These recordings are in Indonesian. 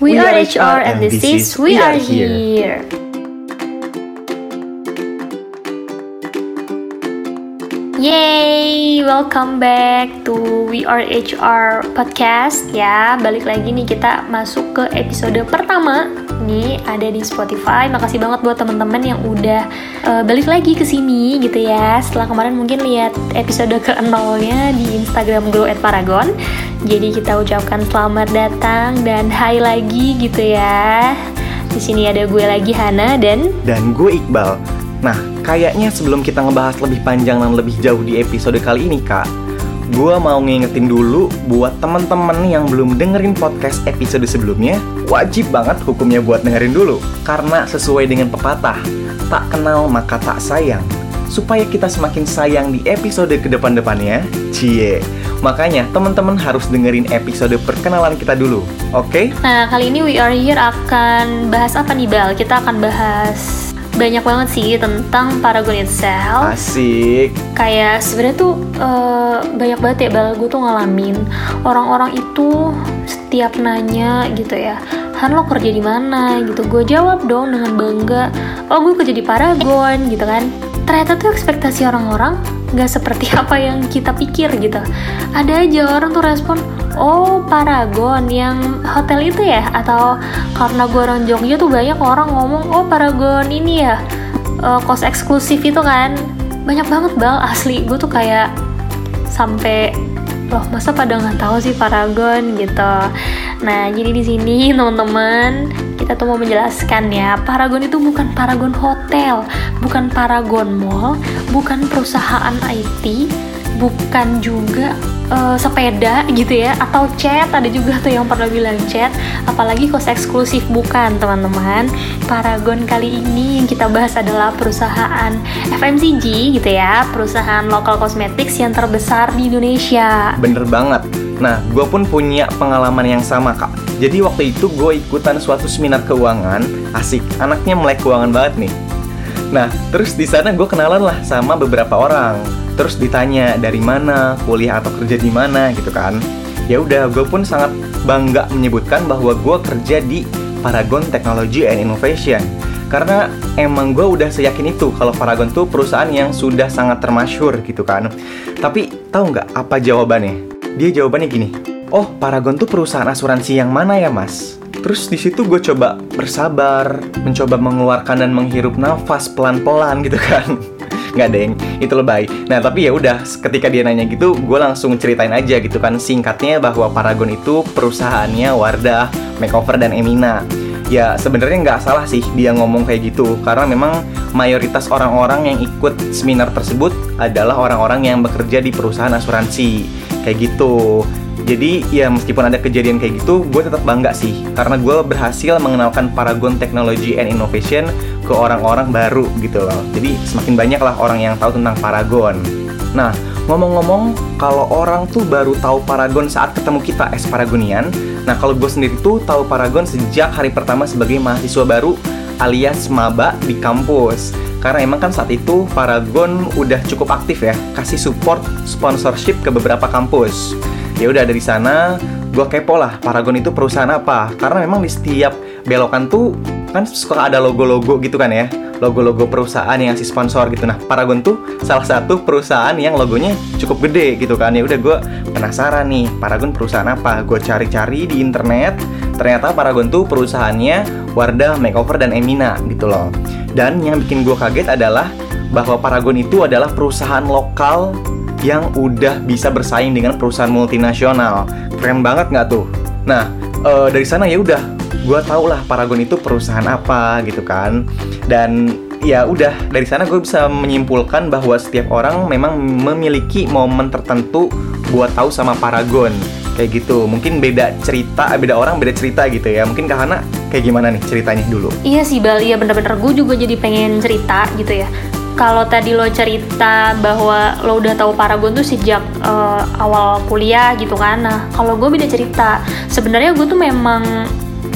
We are HR and this is We Are Here. Yay, welcome back to We Are HR podcast ya. Balik lagi nih kita masuk ke episode pertama. Ini ada di Spotify. Makasih banget buat teman-teman yang udah uh, balik lagi ke sini gitu ya. Setelah kemarin mungkin lihat episode ke nolnya di Instagram Grow at Paragon. Jadi kita ucapkan selamat datang dan hai lagi gitu ya. Di sini ada gue lagi Hana dan dan gue Iqbal. Nah, kayaknya sebelum kita ngebahas lebih panjang dan lebih jauh di episode kali ini, Kak, gue mau ngingetin dulu buat temen-temen yang belum dengerin podcast episode sebelumnya, wajib banget hukumnya buat dengerin dulu. Karena sesuai dengan pepatah, tak kenal maka tak sayang. Supaya kita semakin sayang di episode ke depan-depannya, cie. Makanya teman-teman harus dengerin episode perkenalan kita dulu, oke? Okay? Nah, kali ini We Are Here akan bahas apa nih, Bal? Kita akan bahas banyak banget sih tentang Paragon itself. Asik. Kayak sebenarnya tuh uh, banyak banget ya bal gue tuh ngalamin orang-orang itu setiap nanya gitu ya. Han lo kerja di mana gitu gue jawab dong dengan bangga oh gue kerja di Paragon gitu kan ternyata tuh ekspektasi orang-orang nggak seperti apa yang kita pikir gitu ada aja orang tuh respon oh Paragon yang hotel itu ya? Atau karena gue orang Jogja tuh banyak orang ngomong oh Paragon ini ya uh, eksklusif itu kan? Banyak banget bal asli. Gue tuh kayak sampai loh masa pada nggak tahu sih Paragon? Gitu. Nah jadi di sini teman-teman kita tuh mau menjelaskan ya Paragon itu bukan Paragon Hotel bukan Paragon Mall bukan perusahaan IT bukan juga uh, sepeda gitu ya atau chat ada juga tuh yang pernah bilang chat apalagi kos eksklusif bukan teman-teman Paragon kali ini yang kita bahas adalah perusahaan FMCG gitu ya perusahaan lokal kosmetics yang terbesar di Indonesia bener banget Nah, gue pun punya pengalaman yang sama, Kak. Jadi waktu itu gue ikutan suatu seminar keuangan, asik, anaknya melek keuangan banget nih. Nah, terus di sana gue kenalan lah sama beberapa orang. Terus ditanya dari mana? Kuliah atau kerja di mana? gitu kan. Ya udah gue pun sangat bangga menyebutkan bahwa gue kerja di Paragon Technology and Innovation. Karena emang gue udah seyakin itu kalau Paragon tuh perusahaan yang sudah sangat termasyur gitu kan. Tapi tahu nggak apa jawabannya? Dia jawabannya gini oh Paragon tuh perusahaan asuransi yang mana ya mas Terus di situ gue coba bersabar, mencoba mengeluarkan dan menghirup nafas pelan-pelan gitu kan. Nggak deng. Itu lebay. Nah tapi ya udah ketika dia nanya gitu gue langsung ceritain aja gitu kan singkatnya bahwa Paragon itu perusahaannya Wardah Makeover dan Emina. Ya sebenarnya nggak salah sih dia ngomong kayak gitu karena memang mayoritas orang-orang yang ikut seminar tersebut adalah orang-orang yang bekerja di perusahaan asuransi. Kayak gitu jadi ya meskipun ada kejadian kayak gitu, gue tetap bangga sih karena gue berhasil mengenalkan Paragon Technology and Innovation ke orang-orang baru gitu loh. Jadi semakin banyak lah orang yang tahu tentang Paragon. Nah, ngomong-ngomong, kalau orang tuh baru tahu Paragon saat ketemu kita es Paragonian, nah kalau gue sendiri tuh tahu Paragon sejak hari pertama sebagai mahasiswa baru alias maba di kampus. Karena emang kan saat itu Paragon udah cukup aktif ya, kasih support sponsorship ke beberapa kampus ya udah dari sana gue kepo lah Paragon itu perusahaan apa? Karena memang di setiap belokan tuh kan suka ada logo-logo gitu kan ya? Logo-logo perusahaan yang ngasih sponsor gitu. Nah Paragon tuh salah satu perusahaan yang logonya cukup gede gitu kan. Ya udah gue penasaran nih Paragon perusahaan apa? Gue cari-cari di internet ternyata Paragon tuh perusahaannya Wardah Makeover dan Emina gitu loh. Dan yang bikin gue kaget adalah bahwa Paragon itu adalah perusahaan lokal yang udah bisa bersaing dengan perusahaan multinasional. Keren banget nggak tuh? Nah, uh, dari sana ya udah, gue tau lah Paragon itu perusahaan apa gitu kan. Dan ya udah dari sana gue bisa menyimpulkan bahwa setiap orang memang memiliki momen tertentu buat tahu sama Paragon. Kayak gitu. Mungkin beda cerita beda orang beda cerita gitu ya. Mungkin Kahana kayak gimana nih ceritanya dulu? Iya sih Bal. Iya bener-bener. Gue juga jadi pengen cerita gitu ya kalau tadi lo cerita bahwa lo udah tahu Paragon tuh sejak uh, awal kuliah gitu kan. Nah kalau gue beda cerita sebenarnya gue tuh memang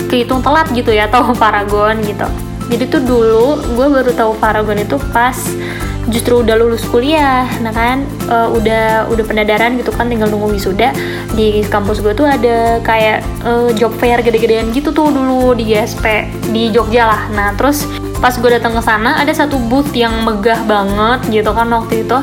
kehitung telat gitu ya tahu Paragon gitu. Jadi tuh dulu gue baru tahu Paragon itu pas justru udah lulus kuliah. Nah kan uh, udah udah pendadaran gitu kan tinggal nunggu wisuda. Di kampus gue tuh ada kayak uh, job fair gede-gedean gitu tuh dulu di GSP di Jogja lah. Nah terus pas gue datang ke sana ada satu booth yang megah banget gitu kan waktu itu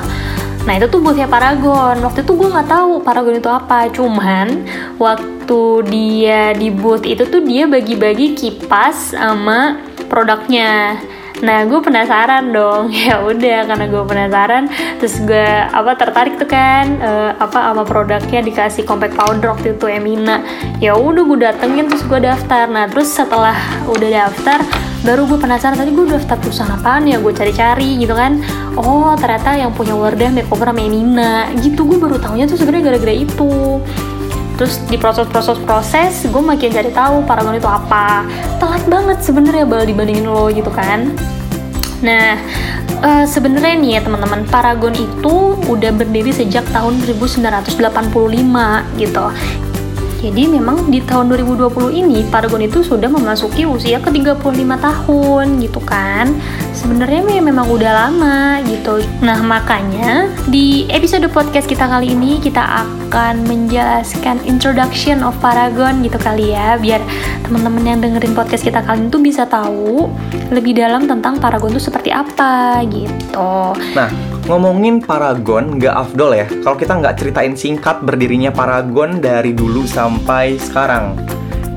Nah itu tuh boothnya Paragon. Waktu itu gue nggak tahu Paragon itu apa. Cuman waktu dia di booth itu tuh dia bagi-bagi kipas sama produknya. Nah gue penasaran dong. Ya udah karena gue penasaran. Terus gue apa tertarik tuh kan uh, apa sama produknya dikasih compact powder waktu itu Emina. Ya udah gue datengin terus gue daftar. Nah terus setelah udah daftar baru gue penasaran tadi gue daftar perusahaan apaan ya? Gue cari-cari gitu kan. Oh ternyata yang punya Wardah makeover sama Nina. Gitu gue baru tahunya tuh sebenarnya gara-gara itu. Terus di proses-proses proses gue makin cari tahu Paragon itu apa. Telat banget sebenarnya bal dibandingin lo gitu kan. Nah uh, sebenarnya nih ya teman-teman Paragon itu udah berdiri sejak tahun 1985 gitu jadi memang di tahun 2020 ini Paragon itu sudah memasuki usia ke 35 tahun gitu kan. Sebenarnya memang udah lama gitu. Nah, makanya di episode podcast kita kali ini kita akan menjelaskan introduction of Paragon gitu kali ya biar teman-teman yang dengerin podcast kita kali ini tuh bisa tahu lebih dalam tentang Paragon itu seperti apa gitu. Nah, ngomongin Paragon nggak afdol ya kalau kita nggak ceritain singkat berdirinya Paragon dari dulu sampai sekarang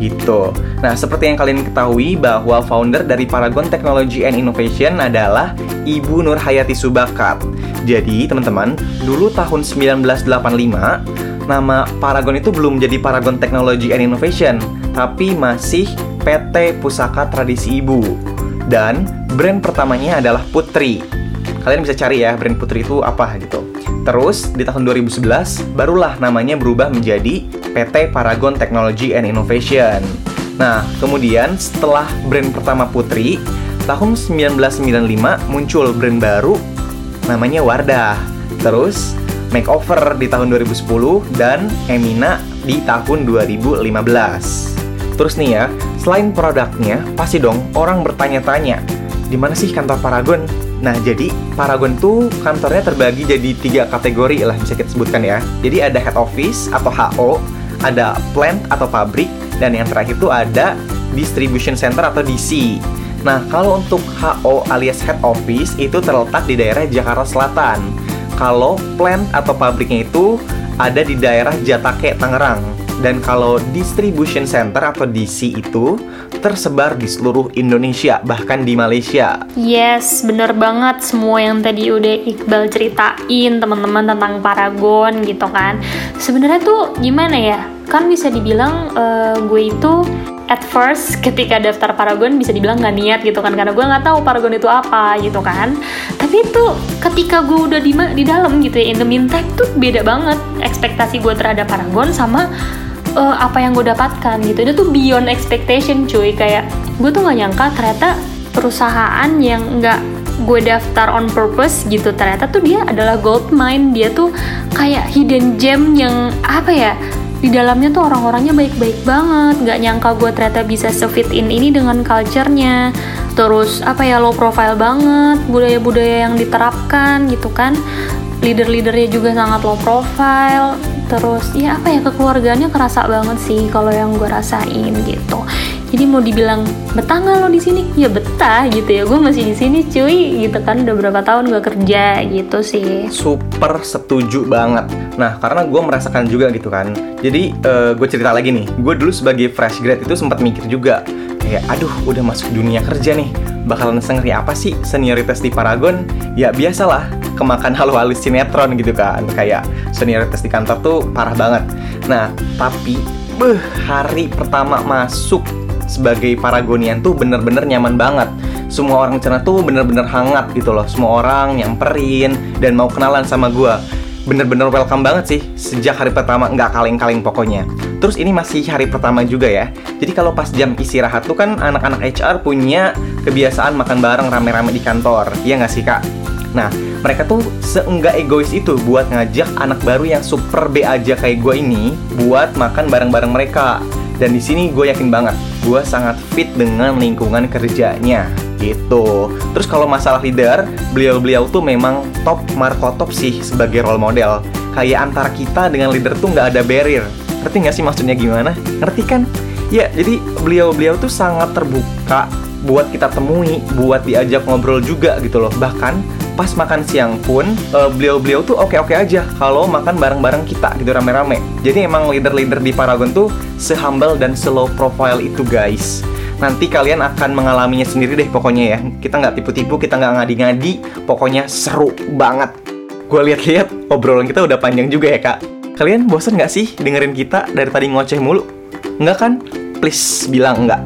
gitu. Nah, seperti yang kalian ketahui bahwa founder dari Paragon Technology and Innovation adalah Ibu Nur Hayati Subakat. Jadi, teman-teman, dulu tahun 1985, nama Paragon itu belum jadi Paragon Technology and Innovation, tapi masih PT Pusaka Tradisi Ibu. Dan brand pertamanya adalah Putri kalian bisa cari ya brand Putri itu apa gitu. Terus di tahun 2011 barulah namanya berubah menjadi PT Paragon Technology and Innovation. Nah, kemudian setelah brand pertama Putri, tahun 1995 muncul brand baru namanya Wardah. Terus Makeover di tahun 2010 dan Emina di tahun 2015. Terus nih ya, selain produknya, pasti dong orang bertanya-tanya, di mana sih kantor Paragon? Nah, jadi Paragon tuh kantornya terbagi jadi tiga kategori lah bisa kita sebutkan ya. Jadi ada head office atau HO, ada plant atau pabrik, dan yang terakhir tuh ada distribution center atau DC. Nah, kalau untuk HO alias head office itu terletak di daerah Jakarta Selatan. Kalau plant atau pabriknya itu ada di daerah Jatake, Tangerang. Dan kalau distribution center atau DC itu tersebar di seluruh Indonesia, bahkan di Malaysia. Yes, bener banget semua yang tadi udah Iqbal ceritain teman-teman tentang Paragon gitu kan. Sebenarnya tuh gimana ya? Kan bisa dibilang uh, gue itu at first ketika daftar Paragon bisa dibilang nggak niat gitu kan karena gue nggak tahu Paragon itu apa gitu kan tapi itu ketika gue udah di di dalam gitu ya in the meantime tuh beda banget ekspektasi gue terhadap Paragon sama uh, apa yang gue dapatkan gitu. Itu tuh beyond expectation cuy. Kayak gue tuh nggak nyangka ternyata perusahaan yang nggak gue daftar on purpose gitu ternyata tuh dia adalah gold mine. Dia tuh kayak hidden gem yang apa ya di dalamnya tuh orang-orangnya baik-baik banget. Nggak nyangka gue ternyata bisa sefit in ini dengan culture-nya. Terus apa ya low profile banget budaya-budaya yang diterapkan gitu kan. Leader-leadernya juga sangat low profile terus ya apa ya kekeluarganya kerasa banget sih kalau yang gue rasain gitu. Jadi mau dibilang betah nggak lo di sini? Ya betah gitu ya gue masih di sini cuy gitu kan udah berapa tahun gue kerja gitu sih. Super setuju banget. Nah karena gue merasakan juga gitu kan. Jadi uh, gue cerita lagi nih. Gue dulu sebagai fresh grad itu sempat mikir juga kayak aduh udah masuk dunia kerja nih. Bakalan sengri apa sih senioritas di Paragon? Ya biasalah kemakan halu-halus sinetron gitu kan kayak senioritas di kantor tuh parah banget nah tapi beh hari pertama masuk sebagai Paragonian tuh bener-bener nyaman banget semua orang sana tuh bener-bener hangat gitu loh semua orang nyamperin dan mau kenalan sama gue bener-bener welcome banget sih sejak hari pertama nggak kaleng-kaleng pokoknya. Terus ini masih hari pertama juga ya. Jadi kalau pas jam istirahat tuh kan anak-anak HR punya kebiasaan makan bareng rame-rame di kantor. Iya nggak sih kak? Nah, mereka tuh seenggak egois itu buat ngajak anak baru yang super B aja kayak gue ini buat makan bareng-bareng mereka. Dan di sini gue yakin banget, gue sangat fit dengan lingkungan kerjanya gitu. Terus kalau masalah leader, beliau-beliau tuh memang top Marco top sih sebagai role model. Kayak antara kita dengan leader tuh nggak ada barrier. Ngerti nggak sih maksudnya gimana? Ngerti kan? Ya, jadi beliau-beliau tuh sangat terbuka buat kita temui, buat diajak ngobrol juga gitu loh. Bahkan pas makan siang pun beliau beliau-beliau tuh oke-oke aja kalau makan bareng-bareng kita gitu rame-rame. Jadi emang leader-leader di Paragon tuh sehumble dan slow profile itu guys. Nanti kalian akan mengalaminya sendiri deh pokoknya ya. Kita nggak tipu-tipu, kita nggak ngadi-ngadi, pokoknya seru banget. Gue lihat-lihat obrolan kita udah panjang juga ya kak. Kalian bosan nggak sih dengerin kita dari tadi ngoceh mulu? Enggak kan? Please bilang enggak.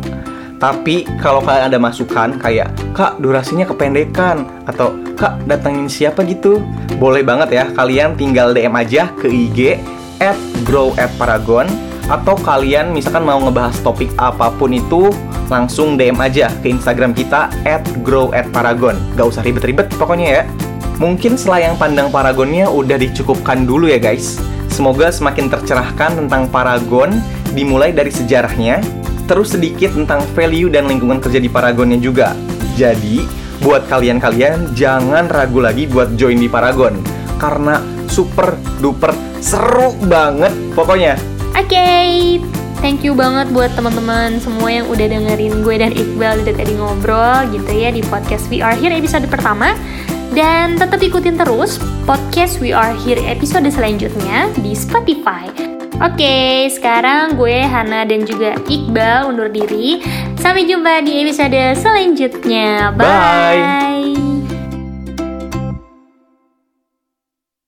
Tapi kalau kalian ada masukan kayak Kak durasinya kependekan atau Kak datengin siapa gitu Boleh banget ya kalian tinggal DM aja ke IG at grow at paragon Atau kalian misalkan mau ngebahas topik apa pun itu Langsung DM aja ke Instagram kita at grow at paragon. Gak usah ribet-ribet pokoknya ya. Mungkin selayang pandang Paragonnya udah dicukupkan dulu ya guys. Semoga semakin tercerahkan tentang Paragon dimulai dari sejarahnya, terus sedikit tentang value dan lingkungan kerja di Paragonnya juga. Jadi, buat kalian-kalian jangan ragu lagi buat join di Paragon karena super duper seru banget pokoknya. Oke, okay. thank you banget buat teman-teman semua yang udah dengerin gue dan Iqbal dari tadi ngobrol gitu ya di podcast We Are Here episode pertama. Dan tetap ikutin terus podcast We Are Here episode selanjutnya di Spotify. Oke, sekarang gue Hana dan juga Iqbal undur diri. Sampai jumpa di episode selanjutnya. Bye. Bye.